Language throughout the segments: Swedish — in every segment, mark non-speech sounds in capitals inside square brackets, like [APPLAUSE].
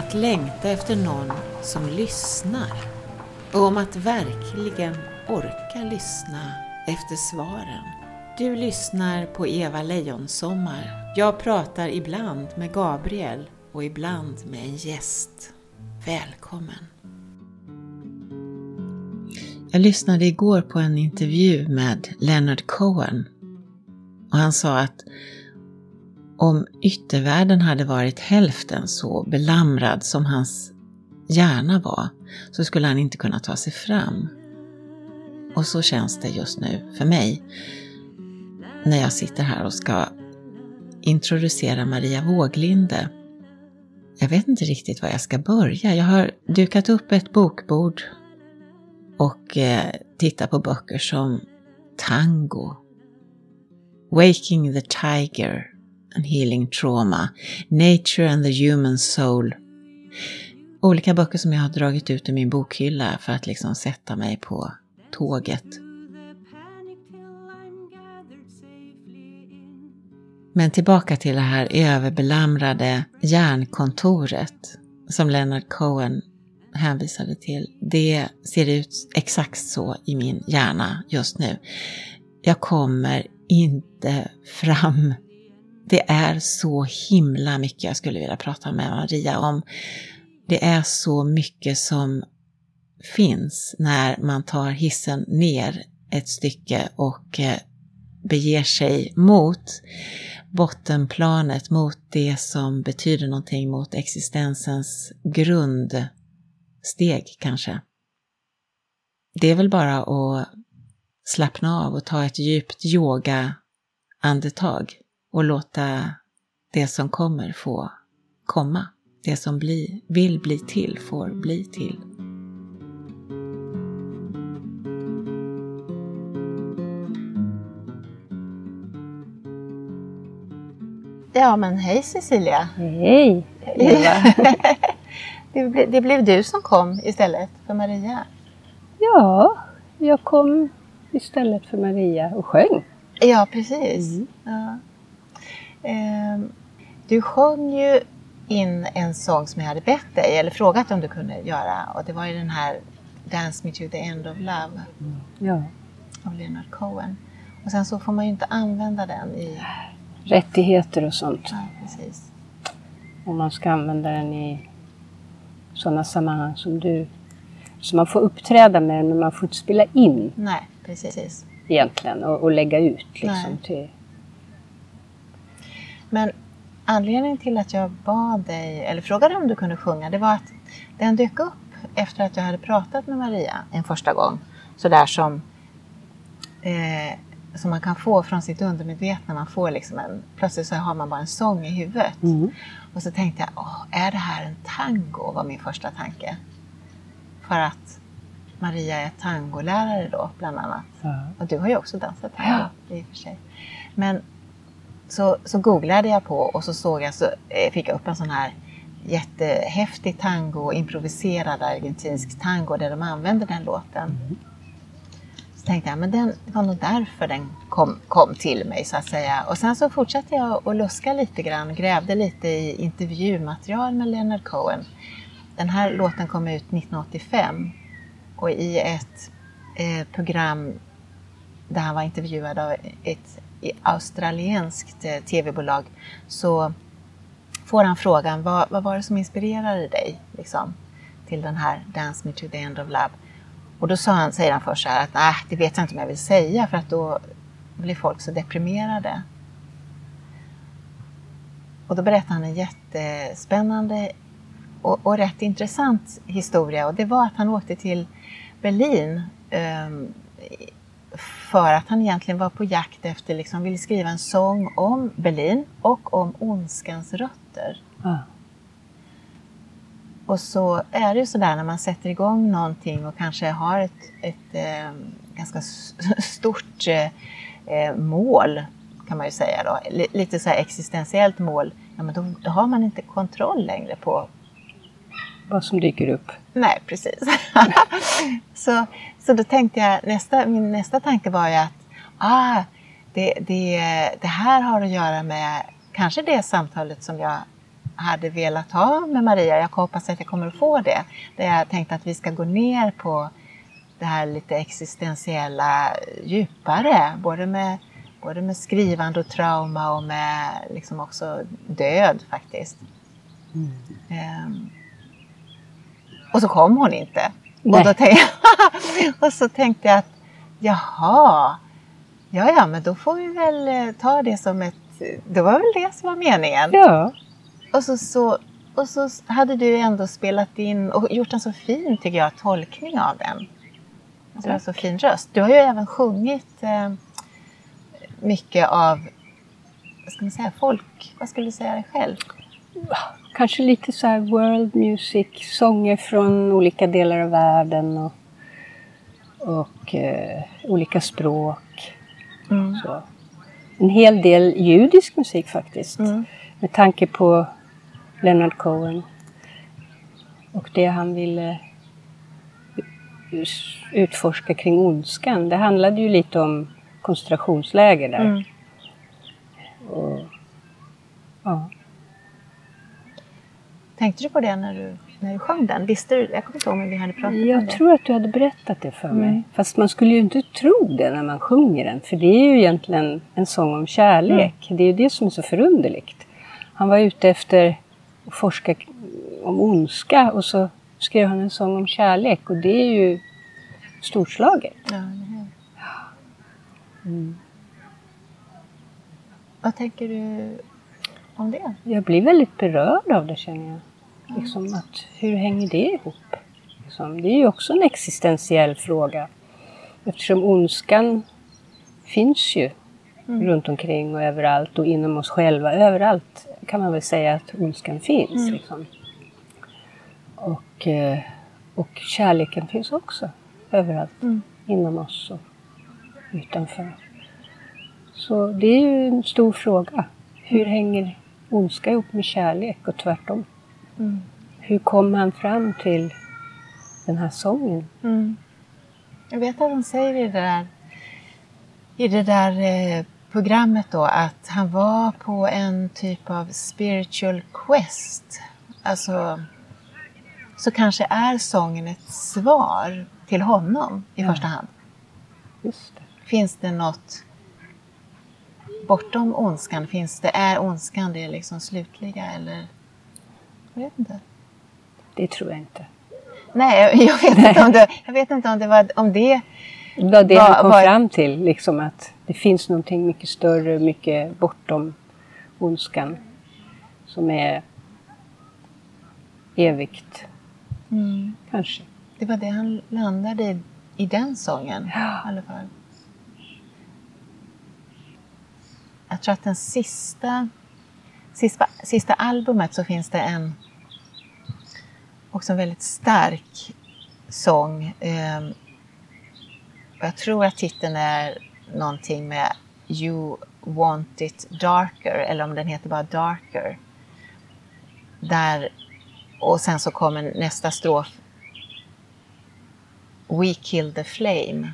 att längta efter någon som lyssnar och om att verkligen orka lyssna efter svaren. Du lyssnar på Eva Lejonsommar. Jag pratar ibland med Gabriel och ibland med en gäst. Välkommen! Jag lyssnade igår på en intervju med Leonard Cohen och han sa att om yttervärlden hade varit hälften så belamrad som hans hjärna var så skulle han inte kunna ta sig fram. Och så känns det just nu för mig när jag sitter här och ska introducera Maria Våglinde. Jag vet inte riktigt var jag ska börja. Jag har dukat upp ett bokbord och eh, tittat på böcker som Tango, Waking the Tiger and Healing Trauma, Nature and the Human Soul. Olika böcker som jag har dragit ut ur min bokhylla för att liksom sätta mig på tåget. Men tillbaka till det här överbelamrade hjärnkontoret som Leonard Cohen hänvisade till. Det ser ut exakt så i min hjärna just nu. Jag kommer inte fram. Det är så himla mycket jag skulle vilja prata med Maria om. Det är så mycket som finns när man tar hissen ner ett stycke och eh, beger sig mot bottenplanet, mot det som betyder någonting, mot existensens grundsteg kanske. Det är väl bara att slappna av och ta ett djupt yoga-andetag och låta det som kommer få komma. Det som bli, vill bli till får bli till. Ja men hej Cecilia! Hej Eva! [LAUGHS] det, ble, det blev du som kom istället för Maria. Ja, jag kom istället för Maria och sjöng. Ja precis. Mm. Ja. Ehm, du sjöng ju in en sång som jag hade bett dig, eller frågat om du kunde göra och det var ju den här Dance Me To The End Of Love mm. ja. av Leonard Cohen. Och sen så får man ju inte använda den i rättigheter och sånt. Ja, precis. Om man ska använda den i sådana sammanhang som du. Så man får uppträda med den men man får inte spela in. Nej, precis. Egentligen och, och lägga ut liksom till... Men anledningen till att jag bad dig, eller frågade om du kunde sjunga, det var att den dök upp efter att jag hade pratat med Maria en första gång. Sådär som eh, som man kan få från sitt undermedvetna. Man får liksom en, plötsligt så har man bara en sång i huvudet. Mm. Och så tänkte jag, Åh, är det här en tango? var min första tanke. För att Maria är tangolärare då, bland annat. Ja. Och du har ju också dansat tango ja. i och för sig. Men så, så googlade jag på och så såg jag, så eh, fick jag upp en sån här jättehäftig tango, improviserad argentinsk tango där de använder den låten. Mm. Så tänkte jag, men den, det var nog därför den kom, kom till mig så att säga. Och sen så fortsatte jag att luska lite grann, grävde lite i intervjumaterial med Leonard Cohen. Den här låten kom ut 1985 och i ett eh, program där han var intervjuad av ett australienskt eh, tv-bolag så får han frågan, vad, vad var det som inspirerade dig liksom, till den här Dance Me To The End of Love? Och då sa han, säger han först så här att nej, det vet jag inte om jag vill säga för att då blir folk så deprimerade. Och då berättade han en jättespännande och, och rätt intressant historia och det var att han åkte till Berlin um, för att han egentligen var på jakt efter, liksom, ville skriva en sång om Berlin och om ondskans rötter. Ah. Och så är det ju sådär när man sätter igång någonting och kanske har ett, ett eh, ganska [LAUGHS] stort eh, mål, kan man ju säga då, lite så existentiellt mål, ja, men då, då, har man inte kontroll längre på vad som dyker upp. Nej, precis. [LAUGHS] så, så då tänkte jag, nästa, min nästa tanke var ju att ah, det, det, det här har att göra med kanske det samtalet som jag hade velat ha med Maria. Jag hoppas att jag kommer att få det. Där jag tänkte att vi ska gå ner på det här lite existentiella djupare. Både med, både med skrivande och trauma och med liksom också död faktiskt. Mm. Um, och så kom hon inte. Och, då tänkte, [LAUGHS] och så tänkte jag att jaha, ja ja men då får vi väl eh, ta det som ett, det var väl det som var meningen. Ja. Och så, så, och så hade du ändå spelat in och gjort en så fin, tycker jag, tolkning av den. Alltså, du har så fin röst. Du har ju även sjungit eh, mycket av, vad ska man säga, folk, vad skulle du säga dig själv? Kanske lite så här world music, sånger från olika delar av världen och, och eh, olika språk. Mm. Så. En hel del judisk musik faktiskt. Mm. Med tanke på Leonard Cohen och det han ville utforska kring ondskan. Det handlade ju lite om koncentrationsläger där. Mm. Och, Tänkte du på det när du, när du sjöng den? Visste du? Jag kommer inte ihåg om vi hade pratat jag om det. Jag tror att du hade berättat det för mig. Mm. Fast man skulle ju inte tro det när man sjunger den. För det är ju egentligen en sång om kärlek. Mm. Det är ju det som är så förunderligt. Han var ute efter att forska om ondska och så skrev han en sång om kärlek och det är ju storslaget. Ja, mm. Vad tänker du om det? Jag blir väldigt berörd av det känner jag. Liksom att, hur hänger det ihop? Liksom, det är ju också en existentiell fråga. Eftersom ondskan finns ju mm. runt omkring och överallt och inom oss själva. Överallt kan man väl säga att ondskan finns. Mm. Liksom. Och, eh, och kärleken finns också överallt mm. inom oss och utanför. Så det är ju en stor fråga. Hur hänger ondska ihop med kärlek och tvärtom? Mm. Hur kom han fram till den här sången? Mm. Jag vet att han säger i det där, i det där eh, programmet då att han var på en typ av spiritual quest. Alltså, så kanske är sången ett svar till honom i ja. första hand. Just det. Finns det något bortom ondskan? Finns det, är ondskan det liksom slutliga eller? Jag vet inte. Det tror jag inte. Nej, jag vet inte om det, jag vet inte om det var om det var det var, han kom var... fram till, liksom att det finns någonting mycket större, mycket bortom ondskan som är evigt. Mm. Kanske. Det var det han landade i, i den sången ja. i alla fall. Jag tror att den sista, sista, sista albumet så finns det en också en väldigt stark sång. Eh, jag tror att titeln är någonting med You want it darker eller om den heter bara Darker. Där, och sen så kommer nästa strof We kill the flame.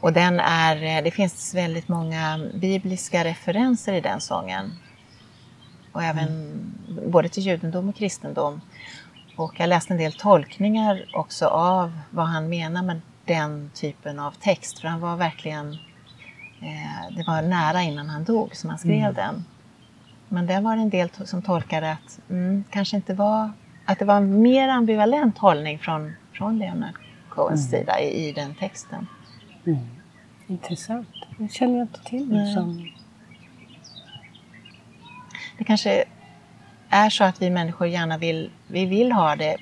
Och den är, eh, det finns väldigt många bibliska referenser i den sången. Och även mm. både till judendom och kristendom. Och jag läste en del tolkningar också av vad han menar med den typen av text. För han var verkligen, eh, det var nära innan han dog som han skrev mm. den. Men det var en del som tolkade att mm, kanske inte var, att det var en mer ambivalent hållning från, från Leonard Cohens mm. sida i, i, den texten. Mm. Intressant. Det känner jag inte till. Som... Det kanske är så att vi människor gärna vill, vi vill ha det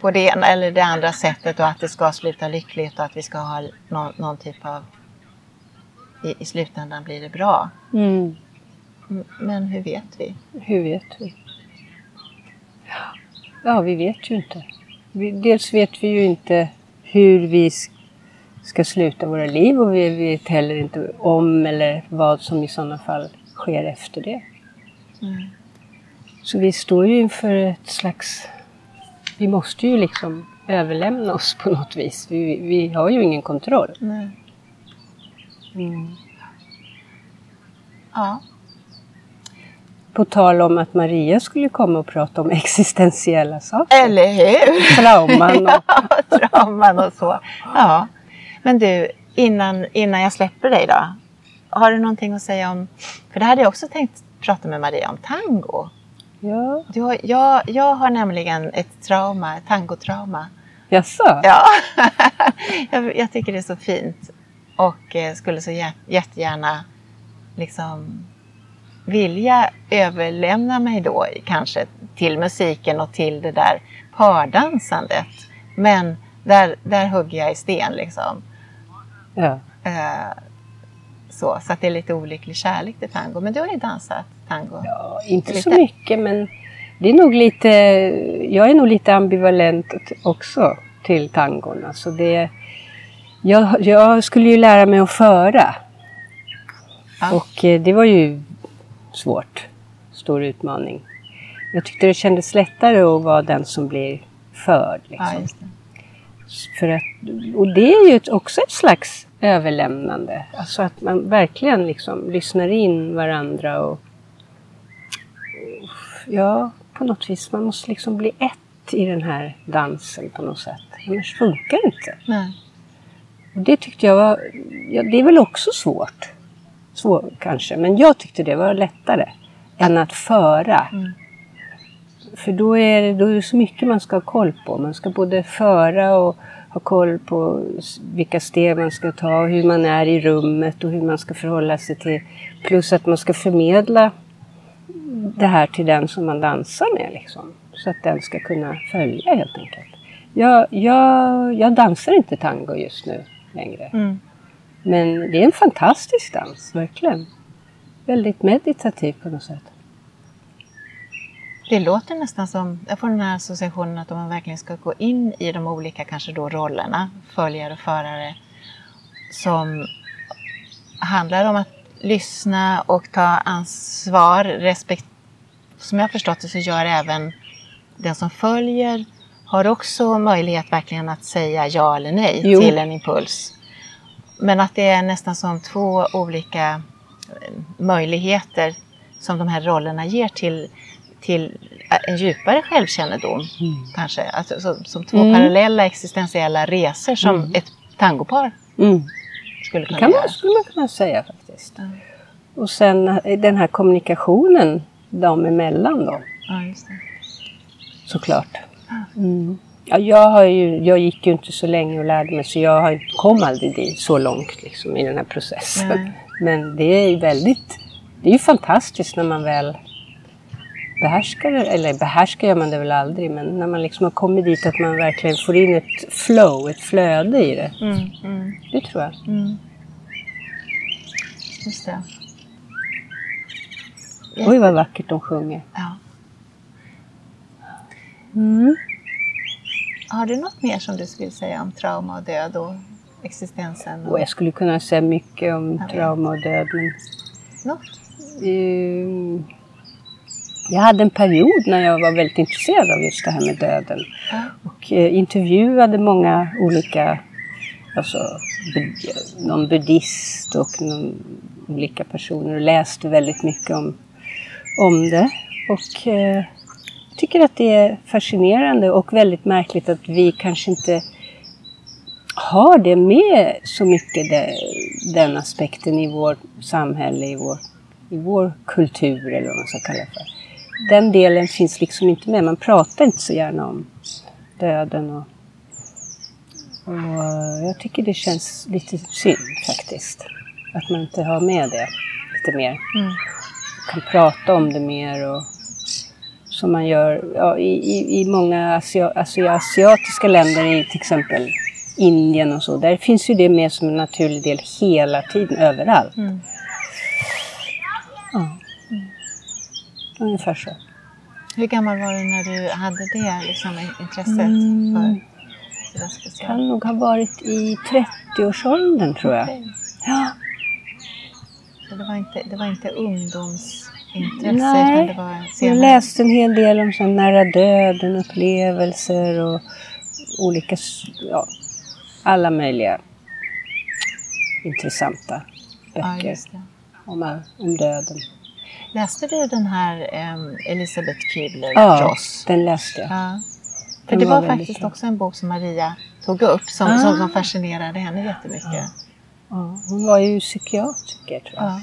på det ena eller det andra sättet och att det ska sluta lyckligt och att vi ska ha någon, någon typ av... I, I, slutändan blir det bra. Mm. Men hur vet vi? Hur vet vi? Ja, vi vet ju inte. dels vet vi ju inte hur vi ska sluta våra liv och vi vet heller inte om eller vad som i sådana fall sker efter det. Mm. Så vi står ju inför ett slags vi måste ju liksom överlämna oss på något vis. Vi, vi har ju ingen kontroll. Mm. Ja. På tal om att Maria skulle komma och prata om [LAUGHS] existentiella saker. Eller hur? Trauman och... [LAUGHS] ja, trauman och så. Ja. Men du, innan, innan jag släpper dig då. Har du någonting att säga om, för det hade jag också tänkt prata med Maria om, tango. Ja. Du jag, jag har nämligen ett trauma, ett tangotrauma. Jaså? Ja, [LAUGHS] jag, jag tycker det är så fint och eh, skulle så jä- jättegärna liksom vilja överlämna mig då kanske till musiken och till det där pardansandet. Men där, där hugger jag i sten liksom. Ja. Eh, så, så att det är lite olycklig kärlek till tango. Men du har ju dansat tango. ja, inte så Lite. mycket men det är nog lite, jag är nog lite ambivalent också till tangon. Alltså det, jag, jag skulle ju lära mig att föra. Ja. Och eh, det var ju svårt. Stor utmaning. Jag tyckte det kändes lättare att vara den som blir förd. Liksom. Ja. För att, och det är ju också ett slags överlämnande. Alltså att man verkligen liksom lyssnar in varandra och ja, på något vis. Man måste liksom bli ett i den här dansen på något sätt. Annars funkar det inte. Nej. Och det tyckte jag var, ja, det är väl också svårt. Svårt kanske, men jag tyckte det var lättare än att föra. Mm. För då är, det, då är det så mycket man ska ha koll på. Man ska både föra och ha koll på vilka steg man ska ta, hur man är i rummet och hur man ska förhålla sig till. Plus att man ska förmedla det här till den som man dansar med. Liksom, så att den ska kunna följa helt enkelt. Jag, jag, jag dansar inte tango just nu längre. Mm. Men det är en fantastisk dans, verkligen. Väldigt meditativ på något sätt. Det låter nästan som, jag får den här associationen att om man verkligen ska gå in i de olika kanske då rollerna, följare och förare, som handlar om att lyssna och ta ansvar. Respekt, som jag förstått det så gör även den som följer har också möjlighet verkligen att säga ja eller nej Jo. till en impuls. Men att det är nästan som två olika eh, möjligheter som de här rollerna ger till, till en djupare självkännedom. Kanske. Alltså, så, som två Mm. parallella existentiella resor som ett tangopar Mm. skulle Det kunna kan göra. man, skulle man kunna säga faktiskt. Och sen eh, den här kommunikationen dem emellan då, Ja, just det. såklart. Mm. Ja, jag, har ju, jag gick ju inte så länge och lärde mig så jag har, kom aldrig dit så långt liksom, i den här processen. Nej. Men det är ju väldigt, det är ju fantastiskt när man väl behärskar eller behärskar gör man det väl aldrig, men när man liksom har kommit dit att man verkligen får in ett flow, ett flöde i det. Mm, mm, Det tror jag. mm. Just det. Oj vad vackert de sjunger. Ja. Mm. Har du något mer som du skulle säga om trauma och död och existensen? Och Och jag skulle kunna säga mycket om trauma och död. Men, Något? ehm, jag hade en period när jag var väldigt intresserad av just det här med döden. Och eh, intervjuade många olika, alltså bud- någon buddhist och någon, olika personer och läste väldigt mycket om, om det. Och eh, jag tycker att det är fascinerande och väldigt märkligt att vi kanske inte har det med så mycket det, den aspekten i vårt samhälle, i vår, i vår kultur eller vad man ska kalla det för. Den delen finns liksom inte med. Man pratar inte så gärna om döden och, och jag tycker det känns lite synd faktiskt. Att man inte har med det lite mer. Mm. Kan prata om det mer och som man gör ja, i, i, i många asia, alltså, asiatiska länder, i till exempel Indien och så. Där finns ju det med som en naturlig del hela tiden, överallt. Mm. Ja. Ungefär så. Hur gammal var du när du hade det liksom, intresset Mm. för det där speciella? Kan nog ha varit i 30-årsåldern tror jag. Okej. Ja. Så det var inte, det var inte ungdomsintresse Nej, utan det var Jag läste en hel del om sån nära döden, upplevelser och olika, ja, alla möjliga intressanta Ja, böcker det. om, om döden. Läste du den här um, Elisabeth Kübler-Ross? Ja, den läste jag. Ja. För Den det var var, väldigt faktiskt bra. också en bok som Maria tog upp som, Ah. som, som fascinerade henne jättemycket. Ja, hon var ju psykiatriker tror jag. Ja.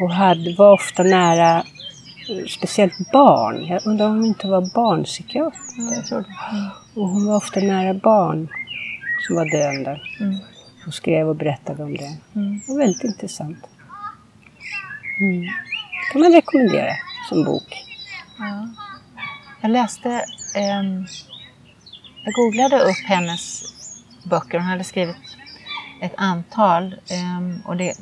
Och hade, var ofta nära eh, speciellt barn. Jag undrar om hon inte var barnpsykiater. Ja, jag tror det. Och hon var ofta nära barn som var döende. Mm. Och skrev och berättade om det. Mm. Det var väldigt intressant. Mm. Kan man rekommendera som bok. Ja. Jag läste, ehm, jag googlade upp hennes böcker. Hon hade skrivit ett antal. ehm, och det,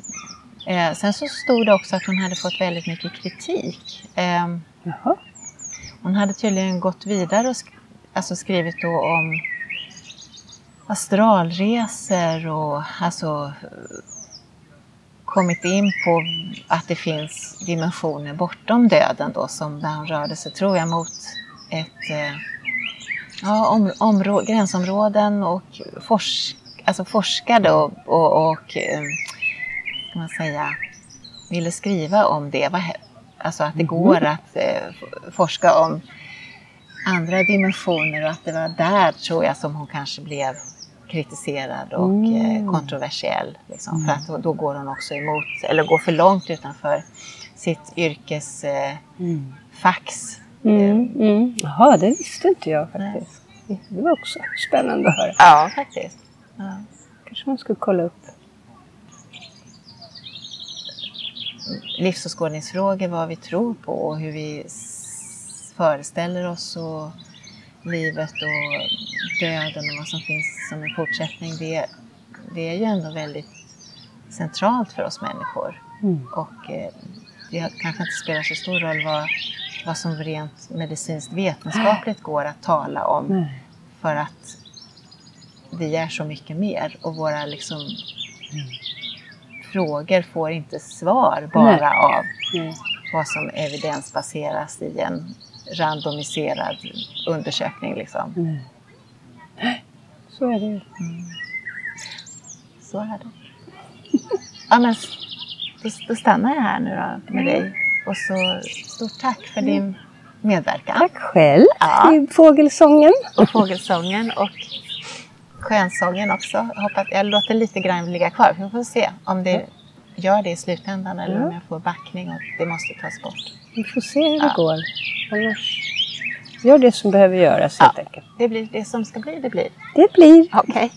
eh, sen så stod det också att hon hade fått väldigt mycket kritik. Ehm, hon hade tydligen gått vidare och sk- alltså skrivit då om astralresor och alltså eh, kommit in på att det finns dimensioner bortom döden då som där hon rörde sig, tror jag, mot ett eh, ja, om, områ- gränsområden och forsk, alltså forskade och, och, och eh, ska man säga, ville skriva om det. Alltså att det går att eh, forska om andra dimensioner och att det var där tror jag som hon kanske blev kritiserad och Mm. eh, kontroversiell. Liksom, För att då, då går hon också emot, eller går för långt utanför sitt yrkes eh, Mm. Mm, mm. Jaha, det visste inte jag faktiskt. Det var också spännande att höra. Ja, faktiskt. Ja. kanske man skulle kolla upp. livsåskådningsfrågor, vad vi tror på och hur vi föreställer oss och livet och döden och vad som finns som en fortsättning. Det, det är ju ändå väldigt centralt för oss människor. Mm. Och eh, det kanske inte spelar så stor roll vad, vad som rent medicinskt vetenskapligt går att tala om. Nej. För att vi är så mycket mer och våra liksom, frågor får inte svar bara Nej. av Nej. vad som evidensbaseras i en randomiserad undersökning. Liksom. Så är det ju. Så är det. Ja, men, då, då stannar jag här nu då med dig. Och så stort tack för din medverkan. Tack själv Ja. i fågelsången. Och fågelsången och skönsången också. Jag, hoppas, jag låter lite grann ligga kvar. Vi får se om det gör det i slutändan eller om jag får backning och det måste tas bort. Vi får se hur det Ja. går. Annars, gör det som behöver göras helt enkelt. Det blir det som ska bli, det blir. Det blir. Okej.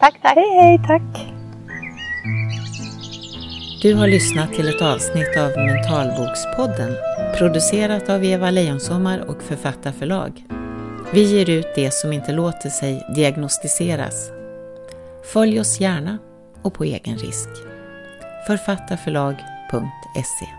Tack, tack. Hej, hej, tack. Du har lyssnat till ett avsnitt av Mentalbokspodden, producerat av Eva Lejonsommar och Författarförlag. Vi ger ut det som inte låter sig diagnostiseras. Följ oss gärna och på egen risk. Författarförlag.se